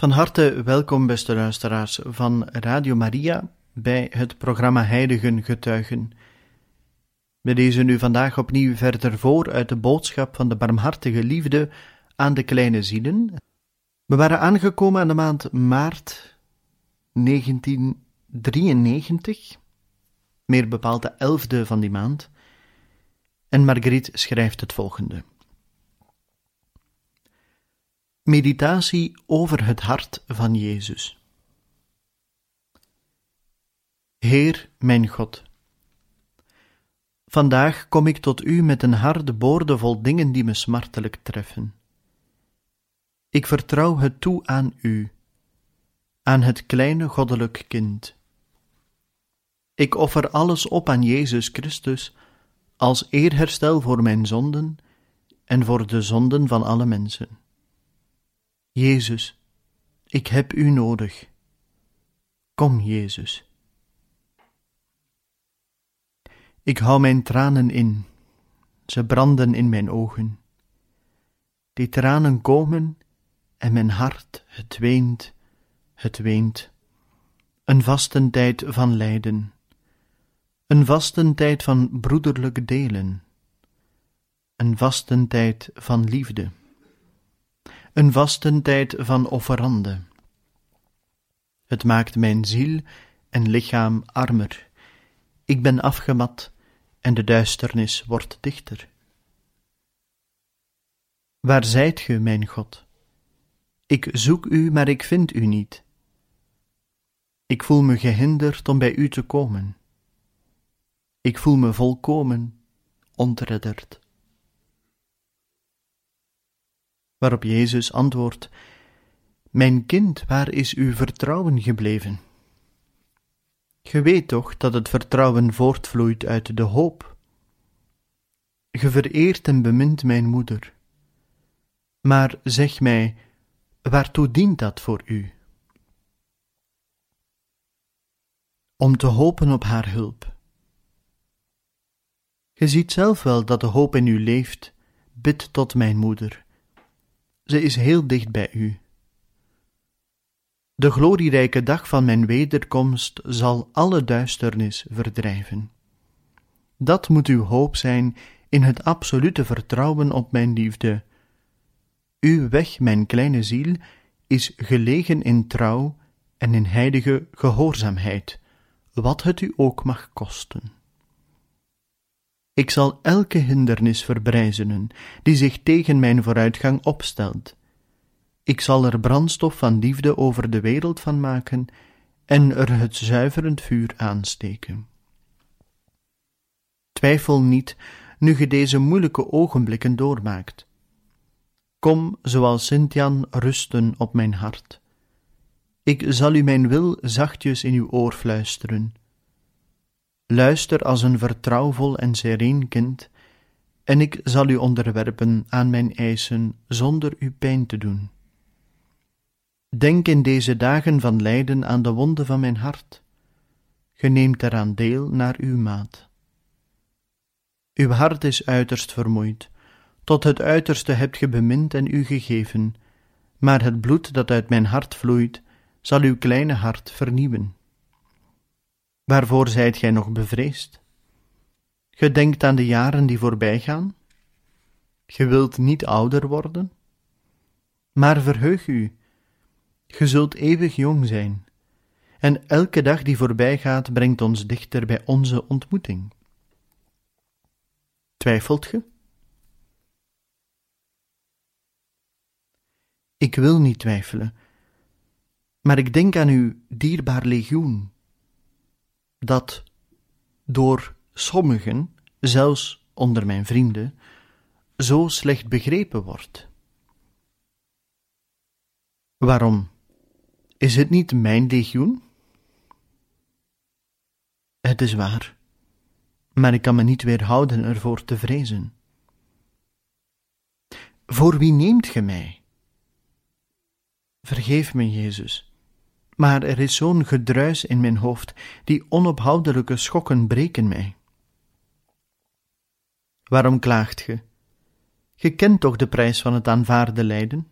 Van harte welkom, beste luisteraars van Radio Maria, bij het programma Heiligen Getuigen. We lezen nu vandaag opnieuw verder voor uit de boodschap van de barmhartige liefde aan de kleine zielen. We waren aangekomen aan de maand maart 1993, meer bepaald de elfde van die maand, en Marguerite schrijft het volgende. Meditatie over het hart van Jezus. Heer, mijn God, vandaag kom ik tot U met een harde boorde vol dingen die me smartelijk treffen. Ik vertrouw het toe aan U, aan het kleine goddelijk kind. Ik offer alles op aan Jezus Christus als eerherstel voor mijn zonden en voor de zonden van alle mensen. Jezus, ik heb U nodig. Kom, Jezus. Ik hou mijn tranen in, ze branden in mijn ogen. Die tranen komen en mijn hart, het weent, het weent. Een vastentijd van lijden, een vastentijd van broederlijk delen, een vastentijd van liefde een vastentijd van offerande. Het maakt mijn ziel en lichaam armer. Ik ben afgemat en de duisternis wordt dichter. Waar zijt ge, mijn God? Ik zoek u, maar ik vind u niet. Ik voel me gehinderd om bij u te komen. Ik voel me volkomen ontredderd. Waarop Jezus antwoordt: Mijn kind, waar is uw vertrouwen gebleven? Ge weet toch dat het vertrouwen voortvloeit uit de hoop. Ge vereert en bemint mijn moeder. Maar zeg mij, waartoe dient dat voor u? Om te hopen op haar hulp. Ge ziet zelf wel dat de hoop in u leeft, bid tot mijn moeder ze is heel dicht bij u. De glorierijke dag van mijn wederkomst zal alle duisternis verdrijven. Dat moet uw hoop zijn in het absolute vertrouwen op mijn liefde. Uw weg, mijn kleine ziel, is gelegen in trouw en in heilige gehoorzaamheid, wat het u ook mag kosten. Ik zal elke hindernis verbrijzenen die zich tegen mijn vooruitgang opstelt. Ik zal er brandstof van liefde over de wereld van maken en er het zuiverend vuur aansteken. Twijfel niet, nu ge deze moeilijke ogenblikken doormaakt. Kom, zoals Sint-Jan, rusten op mijn hart. Ik zal u mijn wil zachtjes in uw oor fluisteren Luister als een vertrouwvol en sereen kind, en ik zal u onderwerpen aan mijn eisen zonder u pijn te doen. Denk in deze dagen van lijden aan de wonden van mijn hart. Ge neemt eraan deel naar uw maat. Uw hart is uiterst vermoeid, tot het uiterste hebt ge bemind en u gegeven, maar het bloed dat uit mijn hart vloeit, zal uw kleine hart vernieuwen. Waarvoor zijt gij nog bevreesd? Ge denkt aan de jaren die voorbij gaan? Ge wilt niet ouder worden? Maar verheug u, ge zult eeuwig jong zijn, en elke dag die voorbij gaat brengt ons dichter bij onze ontmoeting. Twijfelt ge? Ik wil niet twijfelen, maar ik denk aan uw dierbaar legioen dat door sommigen zelfs onder mijn vrienden, zo slecht begrepen wordt. Waarom? Is het niet mijn legioen? Het is waar, maar ik kan me niet weerhouden ervoor te vrezen. Voor wie neemt ge mij? Vergeef me, Jezus, maar er is zo'n gedruis in mijn hoofd, die onophoudelijke schokken breken mij. Waarom klaagt ge? Ge kent toch de prijs van het aanvaarde lijden?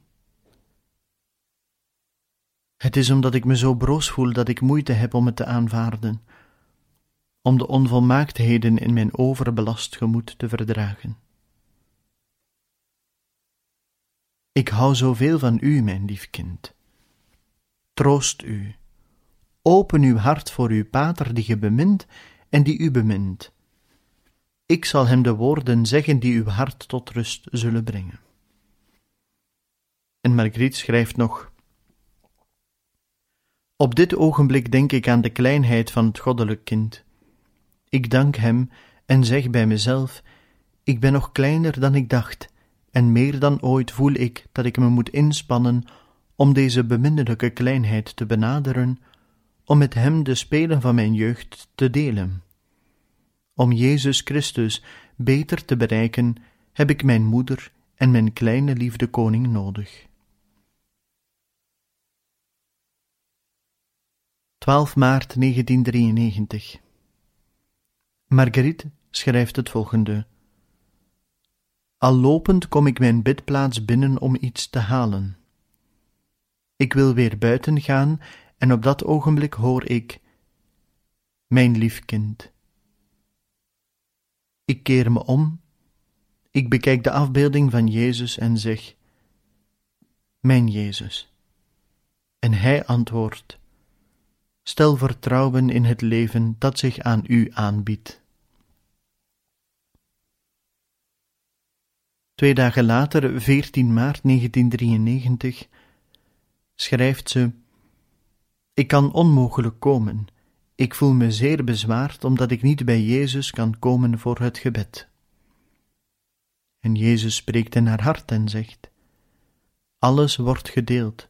Het is omdat ik me zo broos voel dat ik moeite heb om het te aanvaarden, om de onvolmaaktheden in mijn overbelast gemoed te verdragen. Ik hou zoveel van u, mijn lief kind. Troost u. Open uw hart voor uw pater die ge bemint en die u bemint. Ik zal hem de woorden zeggen die uw hart tot rust zullen brengen. En Margriet schrijft nog: Op dit ogenblik denk ik aan de kleinheid van het goddelijk kind. Ik dank hem en zeg bij mezelf: Ik ben nog kleiner dan ik dacht en meer dan ooit voel ik dat ik me moet inspannen om deze beminnelijke kleinheid te benaderen, om met hem de spelen van mijn jeugd te delen. Om Jezus Christus beter te bereiken, heb ik mijn moeder en mijn kleine liefde koning nodig. 12 maart 1993 Marguerite schrijft het volgende al lopend kom ik mijn bidplaats binnen om iets te halen. Ik wil weer buiten gaan en op dat ogenblik hoor ik: Mijn lief kind. Ik keer me om, ik bekijk de afbeelding van Jezus en zeg: Mijn Jezus. En hij antwoordt: Stel vertrouwen in het leven dat zich aan u aanbiedt. Twee dagen later, 14 maart 1993, schrijft ze: Ik kan onmogelijk komen. Ik voel me zeer bezwaard omdat ik niet bij Jezus kan komen voor het gebed. En Jezus spreekt in haar hart en zegt: Alles wordt gedeeld.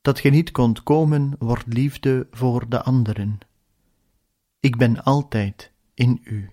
Dat je niet kondt komen, wordt liefde voor de anderen. Ik ben altijd in u.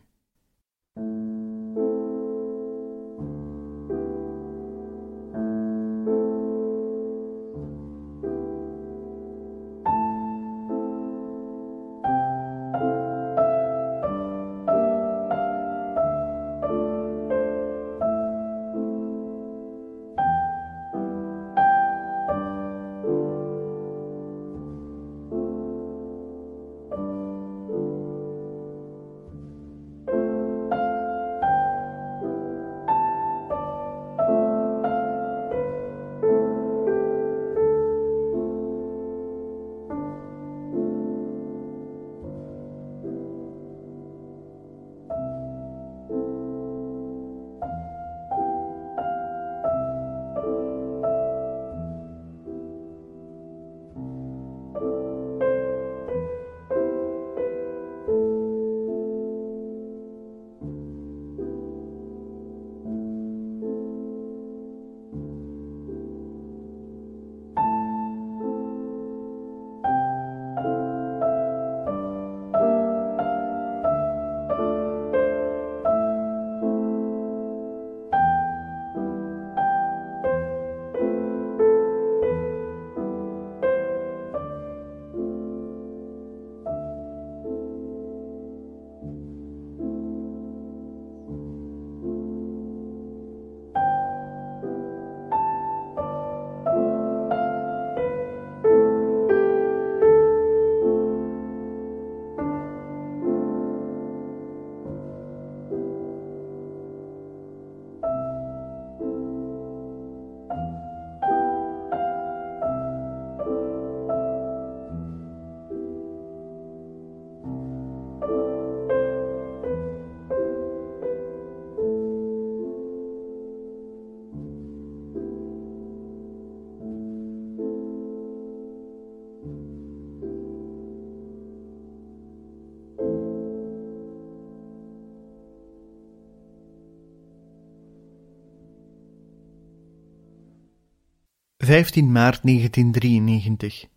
15 maart 1993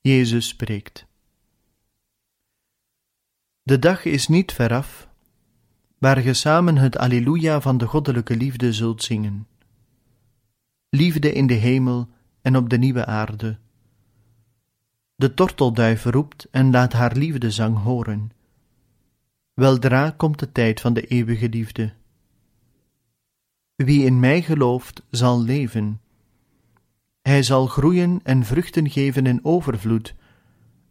Jezus spreekt. De dag is niet veraf, waar ge samen het Alleluia van de goddelijke liefde zult zingen. Liefde in de hemel en op de nieuwe aarde. De tortelduif roept en laat haar liefdezang horen. Weldra komt de tijd van de eeuwige liefde. Wie in mij gelooft, zal leven. Hij zal groeien en vruchten geven in overvloed,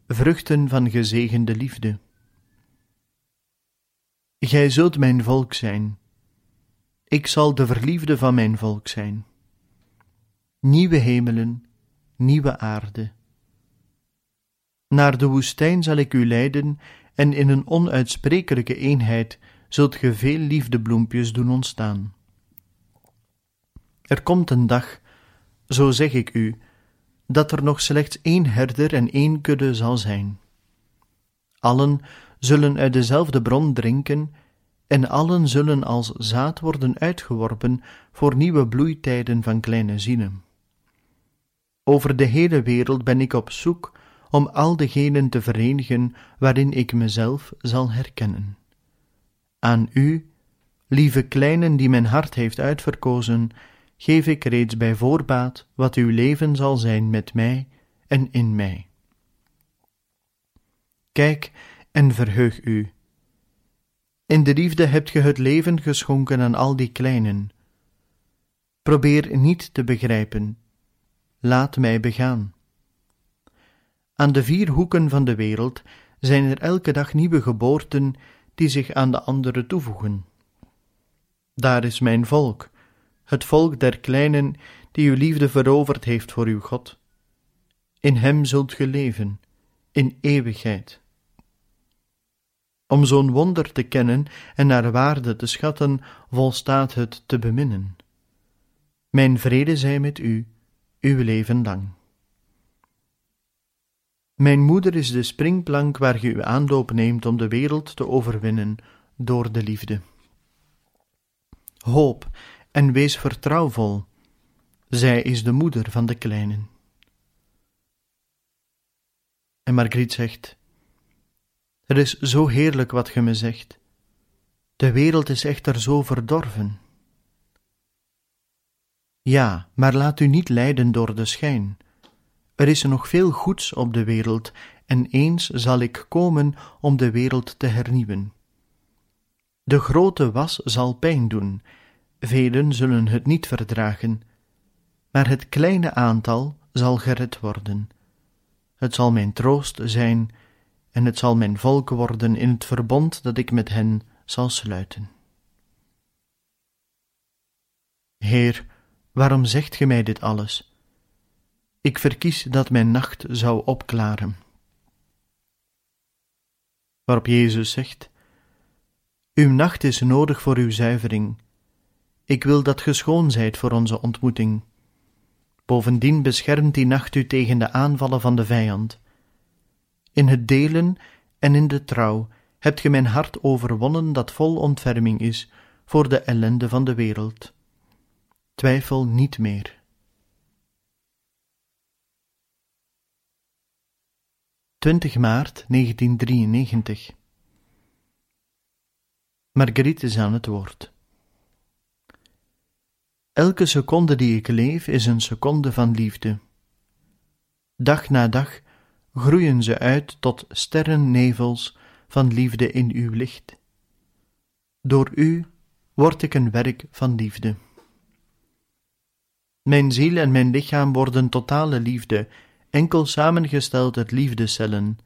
vruchten van gezegende liefde. Gij zult mijn volk zijn. Ik zal de verliefde van mijn volk zijn. Nieuwe hemelen, nieuwe aarde. Naar de woestijn zal ik u leiden, en in een onuitsprekelijke eenheid zult ge veel liefdebloempjes doen ontstaan. Er komt een dag, zo zeg ik u, dat er nog slechts één herder en één kudde zal zijn. Allen zullen uit dezelfde bron drinken, en allen zullen als zaad worden uitgeworpen voor nieuwe bloeitijden van kleine zielen. Over de hele wereld ben ik op zoek om al degenen te verenigen waarin ik mezelf zal herkennen. Aan u, lieve kleinen die mijn hart heeft uitverkozen, geef ik reeds bij voorbaat wat uw leven zal zijn met mij en in mij. Kijk en verheug u. In de liefde hebt ge het leven geschonken aan al die kleinen. Probeer niet te begrijpen. Laat mij begaan. Aan de vier hoeken van de wereld zijn er elke dag nieuwe geboorten die zich aan de andere toevoegen. Daar is mijn volk, het volk der kleinen die uw liefde veroverd heeft voor uw God. In hem zult ge leven, in eeuwigheid. Om zo'n wonder te kennen en naar waarde te schatten, volstaat het te beminnen. Mijn vrede zij met u, uw leven lang. Mijn moeder is de springplank waar ge uw aanloop neemt om de wereld te overwinnen door de liefde. Hoop en wees vertrouwvol, zij is de moeder van de kleinen. En Margriet zegt: Het is zo heerlijk wat ge me zegt. De wereld is echter zo verdorven. Ja, maar laat u niet leiden door de schijn. Er is nog veel goeds op de wereld, en eens zal ik komen om de wereld te hernieuwen. De grote was zal pijn doen, velen zullen het niet verdragen, maar het kleine aantal zal gered worden. Het zal mijn troost zijn, en het zal mijn volk worden in het verbond dat ik met hen zal sluiten. Heer, waarom zegt ge mij dit alles? Ik verkies dat mijn nacht zou opklaren. Waarop Jezus zegt: Uw nacht is nodig voor uw zuivering. Ik wil dat ge schoon zijt voor onze ontmoeting. Bovendien beschermt die nacht u tegen de aanvallen van de vijand. In het delen en in de trouw hebt ge mijn hart overwonnen dat vol ontferming is voor de ellende van de wereld. Twijfel niet meer. 20 maart 1993 Marguerite is aan het woord. Elke seconde die ik leef is een seconde van liefde. Dag na dag groeien ze uit tot sterrennevels van liefde in uw licht. Door u word ik een werk van liefde. Mijn ziel en mijn lichaam worden totale liefde enkel samengesteld uit liefdecellen.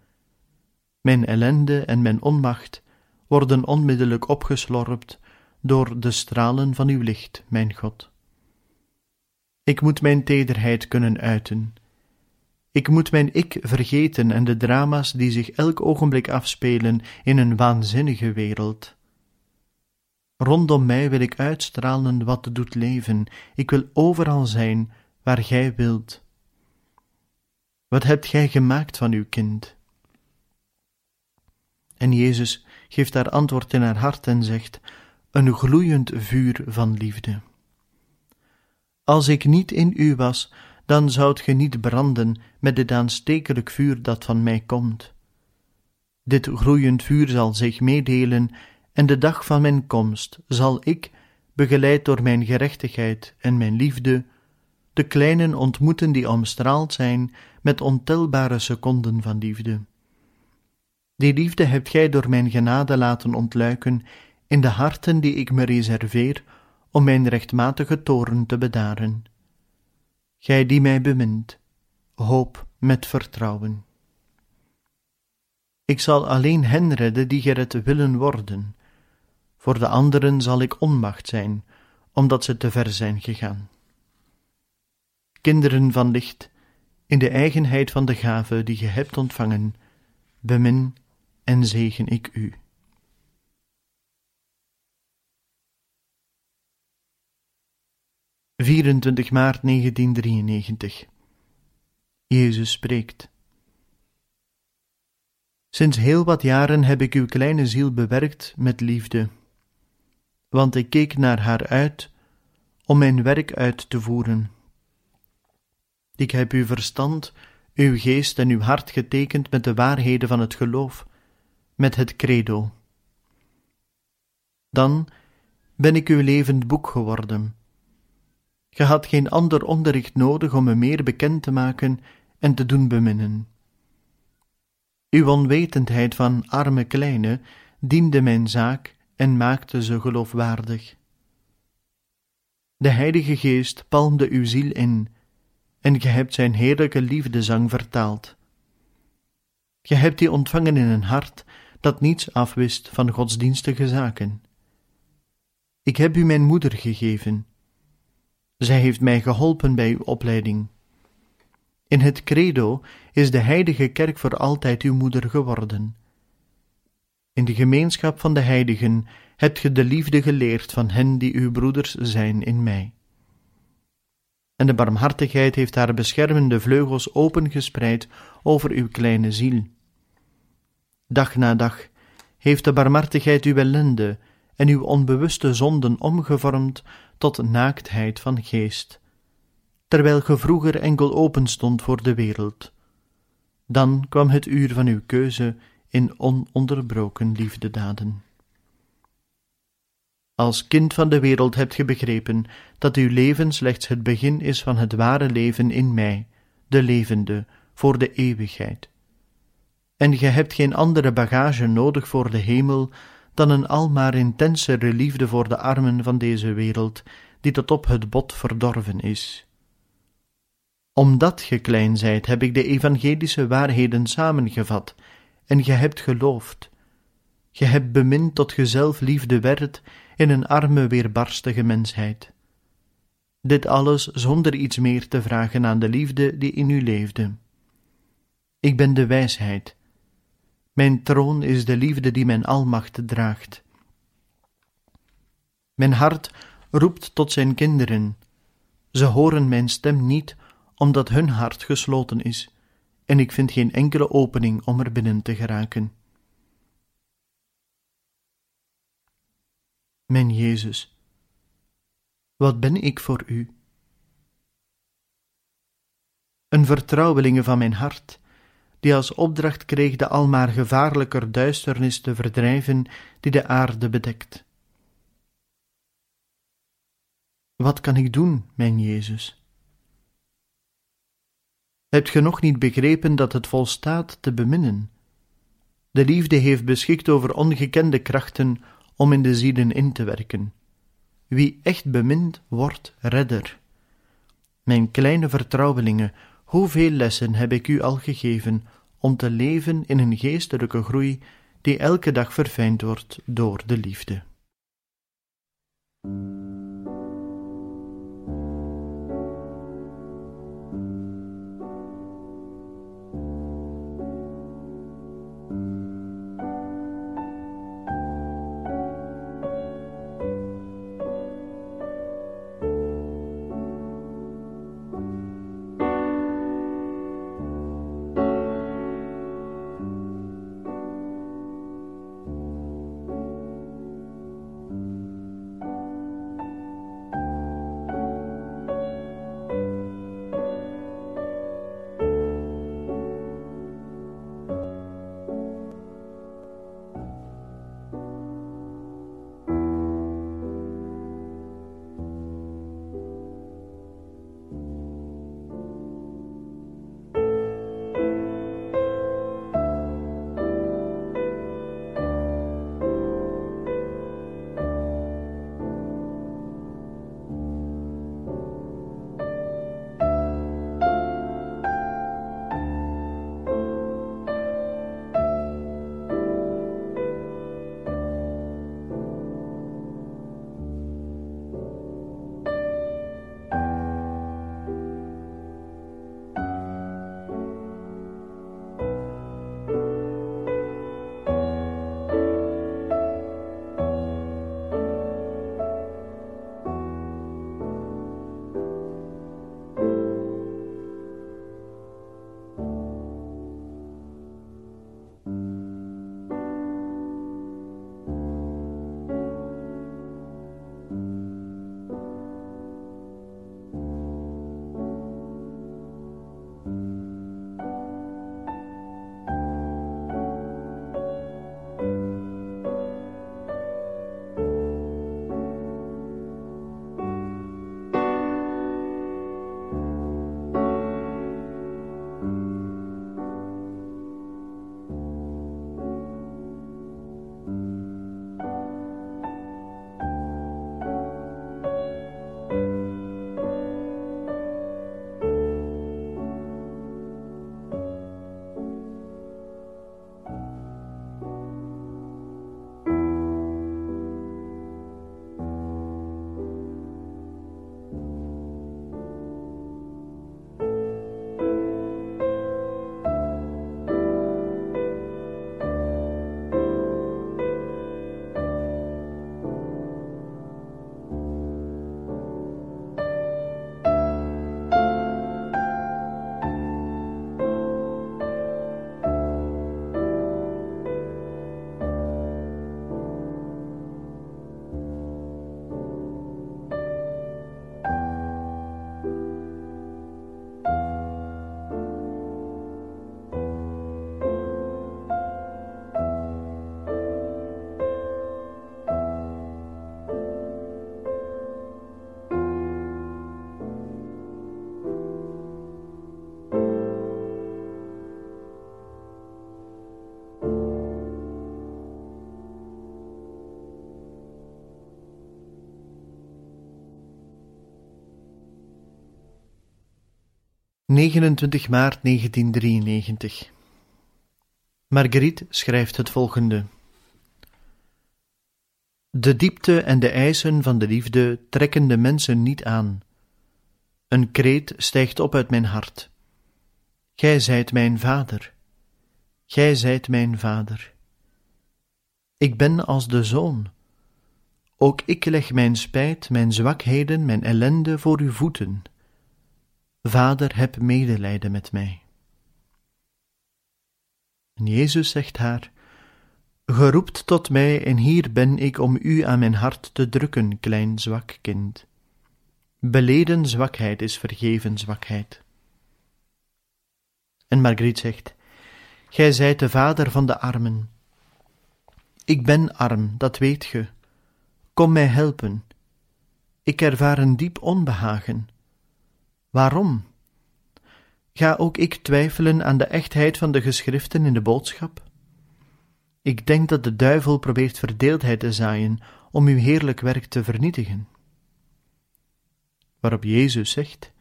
Mijn ellende en mijn onmacht worden onmiddellijk opgeslorpt door de stralen van uw licht, mijn God. Ik moet mijn tederheid kunnen uiten. Ik moet mijn ik vergeten en de drama's die zich elk ogenblik afspelen in een waanzinnige wereld. Rondom mij wil ik uitstralen wat doet leven. Ik wil overal zijn waar gij wilt. Wat hebt gij gemaakt van uw kind? En Jezus geeft haar antwoord in haar hart en zegt: Een gloeiend vuur van liefde. Als ik niet in u was, dan zoudt ge niet branden met dit aanstekelijk vuur dat van mij komt. Dit groeiend vuur zal zich meedelen, en de dag van mijn komst zal ik, begeleid door mijn gerechtigheid en mijn liefde, de kleinen ontmoeten die omstraald zijn met ontelbare seconden van liefde. Die liefde hebt gij door mijn genade laten ontluiken in de harten die ik me reserveer om mijn rechtmatige toren te bedaren. Gij die mij bemint, hoop met vertrouwen. Ik zal alleen hen redden die gered willen worden. Voor de anderen zal ik onmacht zijn, omdat ze te ver zijn gegaan. Kinderen van licht, in de eigenheid van de gave die ge hebt ontvangen, bemin en zegen ik u. 24 maart 1993 Jezus spreekt. Sinds heel wat jaren heb ik uw kleine ziel bewerkt met liefde, want ik keek naar haar uit om mijn werk uit te voeren. Ik heb uw verstand, uw geest en uw hart getekend met de waarheden van het geloof, met het credo. Dan ben ik uw levend boek geworden Ge had geen ander onderricht nodig om me meer bekend te maken en te doen beminnen. Uw onwetendheid van arme kleine diende mijn zaak en maakte ze geloofwaardig. De Heilige Geest palmde uw ziel in, en ge hebt zijn heerlijke liefdezang vertaald. Ge hebt die ontvangen in een hart dat niets afwist van godsdienstige zaken. Ik heb u mijn moeder gegeven, zij heeft mij geholpen bij uw opleiding. In het credo is de heilige kerk voor altijd uw moeder geworden. In de gemeenschap van de heiligen hebt ge de liefde geleerd van hen die uw broeders zijn in mij. En de barmhartigheid heeft haar beschermende vleugels opengespreid over uw kleine ziel. Dag na dag heeft de barmhartigheid uw ellende en uw onbewuste zonden omgevormd tot naaktheid van geest, terwijl ge vroeger enkel open stond voor de wereld. Dan kwam het uur van uw keuze in ononderbroken liefdedaden. Als kind van de wereld hebt ge begrepen dat uw leven slechts het begin is van het ware leven in mij, de levende, voor de eeuwigheid. En ge hebt geen andere bagage nodig voor de hemel dan een almaar intensere liefde voor de armen van deze wereld, die tot op het bot verdorven is. Omdat ge klein zijt, heb ik de evangelische waarheden samengevat, en ge hebt geloofd. Ge hebt bemind tot ge zelf liefde werd in een arme, weerbarstige mensheid. Dit alles zonder iets meer te vragen aan de liefde die in u leefde. Ik ben de wijsheid, mijn troon is de liefde die mijn almacht draagt. Mijn hart roept tot zijn kinderen. Ze horen mijn stem niet, omdat hun hart gesloten is, en ik vind geen enkele opening om er binnen te geraken. Mijn Jezus, wat ben ik voor u? Een vertrouwelinge van mijn hart die als opdracht kreeg de almaar gevaarlijker duisternis te verdrijven die de aarde bedekt. Wat kan ik doen, mijn Jezus? Hebt ge nog niet begrepen dat het volstaat te beminnen? De liefde heeft beschikt over ongekende krachten om in de zielen in te werken. Wie echt bemint, wordt redder. Mijn kleine vertrouwelingen, Hoeveel lessen heb ik u al gegeven om te leven in een geestelijke groei die elke dag verfijnd wordt door de liefde. 29 maart 1993 Marguerite schrijft het volgende. De diepte en de eisen van de liefde trekken de mensen niet aan. Een kreet stijgt op uit mijn hart. Gij zijt mijn vader. Gij zijt mijn vader. Ik ben als de zoon. Ook ik leg mijn spijt, mijn zwakheden, mijn ellende voor uw voeten. Vader, heb medelijden met mij. En Jezus zegt haar: Geroept tot mij, en hier ben ik om u aan mijn hart te drukken, klein zwak kind. Beleden zwakheid is vergeven zwakheid. En Margriet zegt: Gij zijt de vader van de armen. Ik ben arm, dat weet ge. Kom mij helpen. Ik ervaar een diep onbehagen. Waarom? Ga ook ik twijfelen aan de echtheid van de geschriften in de boodschap? Ik denk dat de duivel probeert verdeeldheid te zaaien om uw heerlijk werk te vernietigen. Waarop Jezus zegt: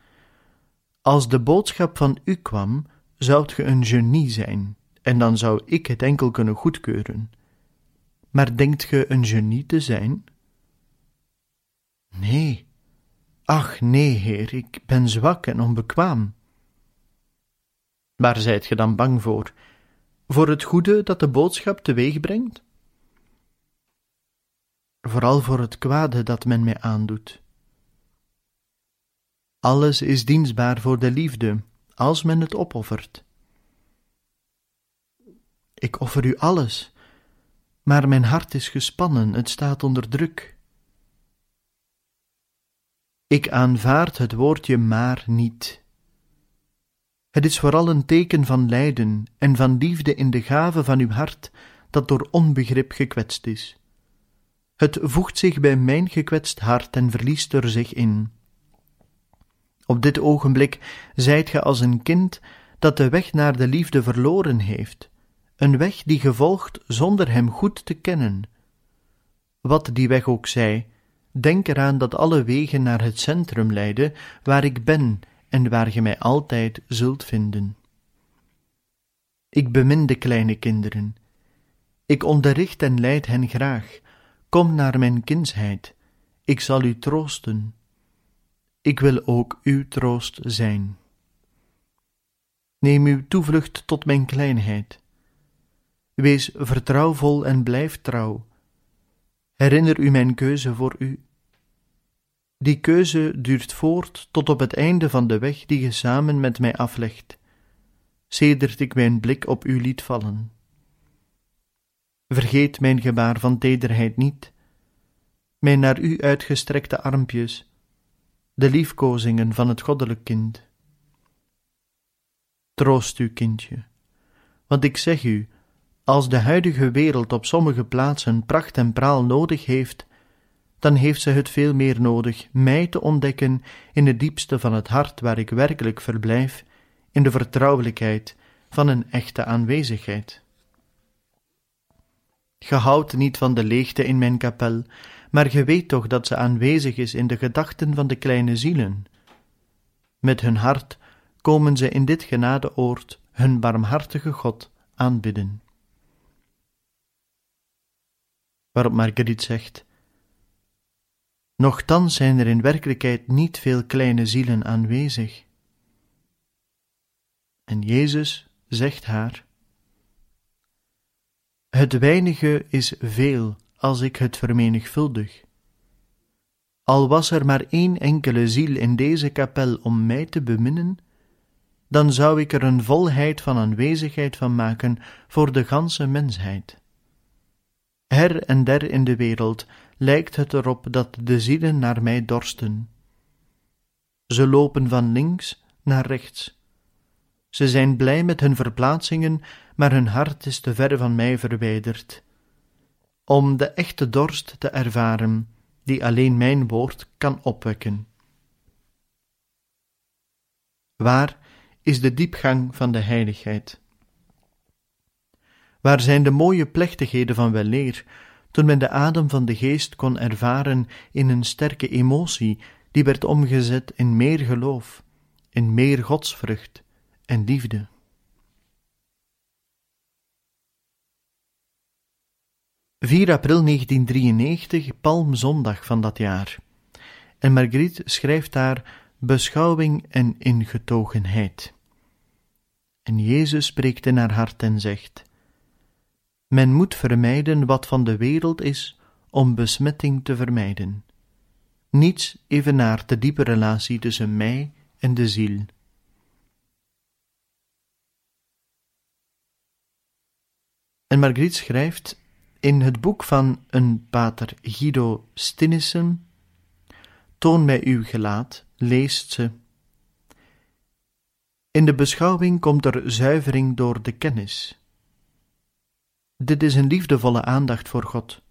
Als de boodschap van u kwam, zoudt ge een genie zijn, en dan zou ik het enkel kunnen goedkeuren. Maar denkt ge een genie te zijn? Nee. Ach, nee, Heer, ik ben zwak en onbekwaam. Waar zijt ge dan bang voor? Voor het goede dat de boodschap teweeg brengt? Vooral voor het kwade dat men mij aandoet. Alles is dienstbaar voor de liefde, als men het opoffert. Ik offer u alles, maar mijn hart is gespannen, het staat onder druk. Ik aanvaard het woordje maar niet. Het is vooral een teken van lijden en van liefde in de gave van uw hart dat door onbegrip gekwetst is. Het voegt zich bij mijn gekwetst hart en verliest er zich in. Op dit ogenblik zijt ge als een kind dat de weg naar de liefde verloren heeft, een weg die gevolgd zonder hem goed te kennen. Wat die weg ook zij, denk eraan dat alle wegen naar het centrum leiden waar ik ben en waar ge mij altijd zult vinden. Ik bemin de kleine kinderen. Ik onderricht en leid hen graag. Kom naar mijn kindsheid. Ik zal u troosten. Ik wil ook uw troost zijn. Neem uw toevlucht tot mijn kleinheid. Wees vertrouwvol en blijf trouw. Herinner u mijn keuze voor u. Die keuze duurt voort tot op het einde van de weg die je samen met mij aflegt, sedert ik mijn blik op u liet vallen. Vergeet mijn gebaar van tederheid niet, mijn naar u uitgestrekte armpjes, de liefkozingen van het goddelijk kind. Troost u, kindje, want ik zeg u, als de huidige wereld op sommige plaatsen pracht en praal nodig heeft, dan heeft ze het veel meer nodig mij te ontdekken in het diepste van het hart waar ik werkelijk verblijf, in de vertrouwelijkheid van een echte aanwezigheid. Ge houdt niet van de leegte in mijn kapel, maar ge weet toch dat ze aanwezig is in de gedachten van de kleine zielen. Met hun hart komen ze in dit genadeoord hun barmhartige God aanbidden. Waarop Marguerite zegt: Nochtans zijn er in werkelijkheid niet veel kleine zielen aanwezig. En Jezus zegt haar: Het weinige is veel als ik het vermenigvuldig. Al was er maar één enkele ziel in deze kapel om mij te beminnen, dan zou ik er een volheid van aanwezigheid van maken voor de ganse mensheid. Her en der in de wereld lijkt het erop dat de zielen naar mij dorsten. Ze lopen van links naar rechts. Ze zijn blij met hun verplaatsingen, maar hun hart is te ver van mij verwijderd. Om de echte dorst te ervaren, die alleen mijn woord kan opwekken. Waar is de diepgang van de heiligheid? Waar zijn de mooie plechtigheden van weleer, toen men de adem van de geest kon ervaren in een sterke emotie die werd omgezet in meer geloof, in meer godsvrucht en liefde. ...4 april 1993, Palmzondag van dat jaar. En Marguerite schrijft daar beschouwing en ingetogenheid. En Jezus spreekt in haar hart en zegt: Men moet vermijden wat van de wereld is om besmetting te vermijden. Niets evenaart de diepe relatie tussen mij en de ziel. En Margriet schrijft in het boek van een pater Guido Stinnissen: Toon mij uw gelaat, leest ze. In de beschouwing komt er zuivering door de kennis. Dit is een liefdevolle aandacht voor God.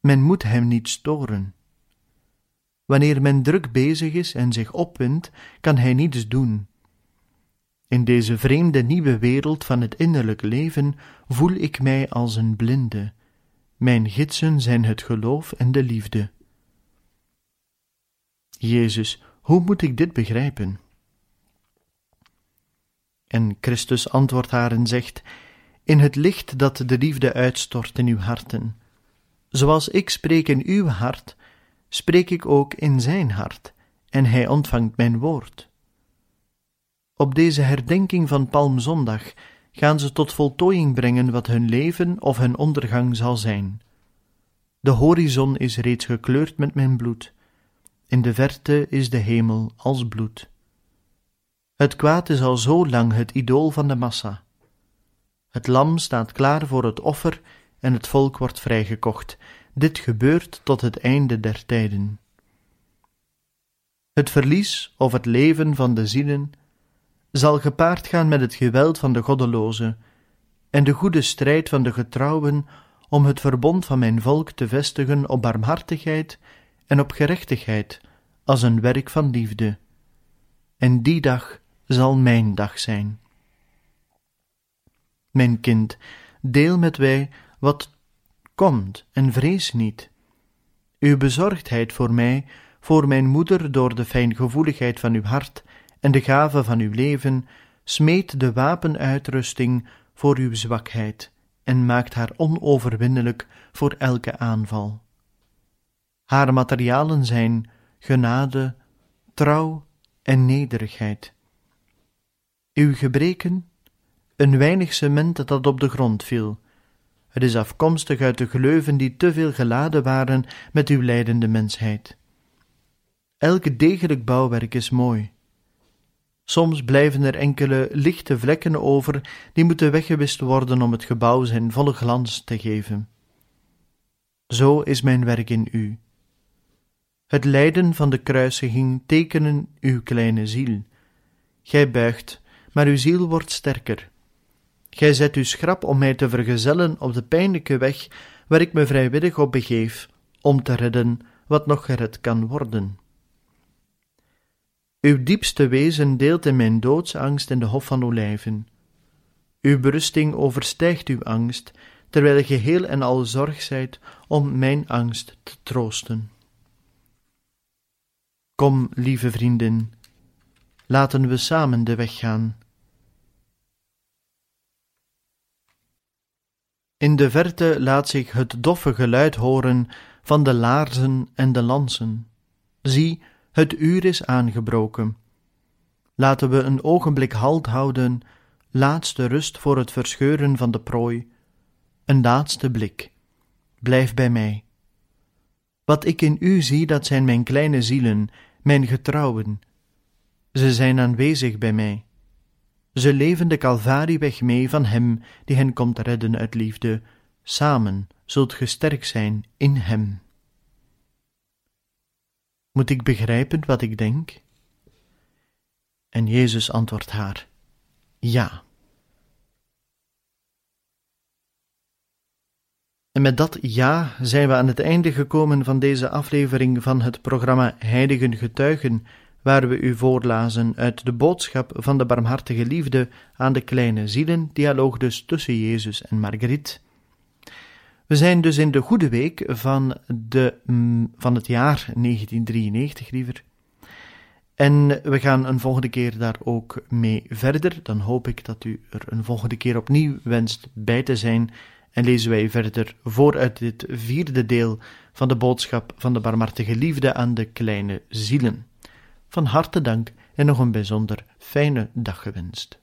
Men moet hem niet storen. Wanneer men druk bezig is en zich opwindt, kan hij niets doen. In deze vreemde nieuwe wereld van het innerlijk leven voel ik mij als een blinde. Mijn gidsen zijn het geloof en de liefde. Jezus, hoe moet ik dit begrijpen? En Christus antwoordt haar en zegt: In het licht dat de liefde uitstort in uw harten. Zoals ik spreek in uw hart, spreek ik ook in zijn hart, en hij ontvangt mijn woord. Op deze herdenking van Palmzondag gaan ze tot voltooiing brengen wat hun leven of hun ondergang zal zijn. De horizon is reeds gekleurd met mijn bloed. In de verte is de hemel als bloed. Het kwaad is al zo lang het idool van de massa. Het lam staat klaar voor het offer en het volk wordt vrijgekocht. Dit gebeurt tot het einde der tijden. Het verlies of het leven van de zielen zal gepaard gaan met het geweld van de goddelozen en de goede strijd van de getrouwen om het verbond van mijn volk te vestigen op barmhartigheid en op gerechtigheid als een werk van liefde. En die dag zal mijn dag zijn. Mijn kind, deel met wij wat komt en vrees niet. Uw bezorgdheid voor mij, voor mijn moeder door de fijngevoeligheid van uw hart en de gave van uw leven, smeet de wapenuitrusting voor uw zwakheid en maakt haar onoverwinnelijk voor elke aanval. Haar materialen zijn genade, trouw en nederigheid. Uw gebreken, een weinig cement dat op de grond viel. Het is afkomstig uit de geleuven die te veel geladen waren met uw lijdende mensheid. Elk degelijk bouwwerk is mooi. Soms blijven er enkele lichte vlekken over die moeten weggewist worden om het gebouw zijn volle glans te geven. Zo is mijn werk in u. Het lijden van de kruisiging tekenen uw kleine ziel. Gij buigt, maar uw ziel wordt sterker. Gij zet u schrap om mij te vergezellen op de pijnlijke weg waar ik me vrijwillig op begeef, om te redden wat nog gered kan worden. Uw diepste wezen deelt in mijn doodsangst in de Hof van Olijven. Uw berusting overstijgt uw angst, terwijl ge geheel en al zorg zijt om mijn angst te troosten. Kom, lieve vriendin, laten we samen de weg gaan. In de verte laat zich het doffe geluid horen van de laarzen en de lansen. Zie, het uur is aangebroken. Laten we een ogenblik halt houden, laatste rust voor het verscheuren van de prooi, een laatste blik. Blijf bij mij. Wat ik in u zie, dat zijn mijn kleine zielen, mijn getrouwen. Ze zijn aanwezig bij mij. Ze leven de Calvarieweg mee van Hem die hen komt redden uit liefde. Samen zult ge sterk zijn in Hem. Moet ik begrijpen wat ik denk? En Jezus antwoordt haar: Ja. En met dat ja zijn we aan het einde gekomen van deze aflevering van het programma Heiligen Getuigen, waar we u voorlazen uit de boodschap van de barmhartige liefde aan de kleine zielen, dialoog dus tussen Jezus en Margriet. We zijn dus in de goede week van, de, mm, van het jaar 1993, liever. En we gaan een volgende keer daar ook mee verder. Dan hoop ik dat u er een volgende keer opnieuw wenst bij te zijn. En lezen wij verder voor uit dit vierde deel van de boodschap van de barmhartige liefde aan de kleine zielen. Van harte dank en nog een bijzonder fijne dag gewenst.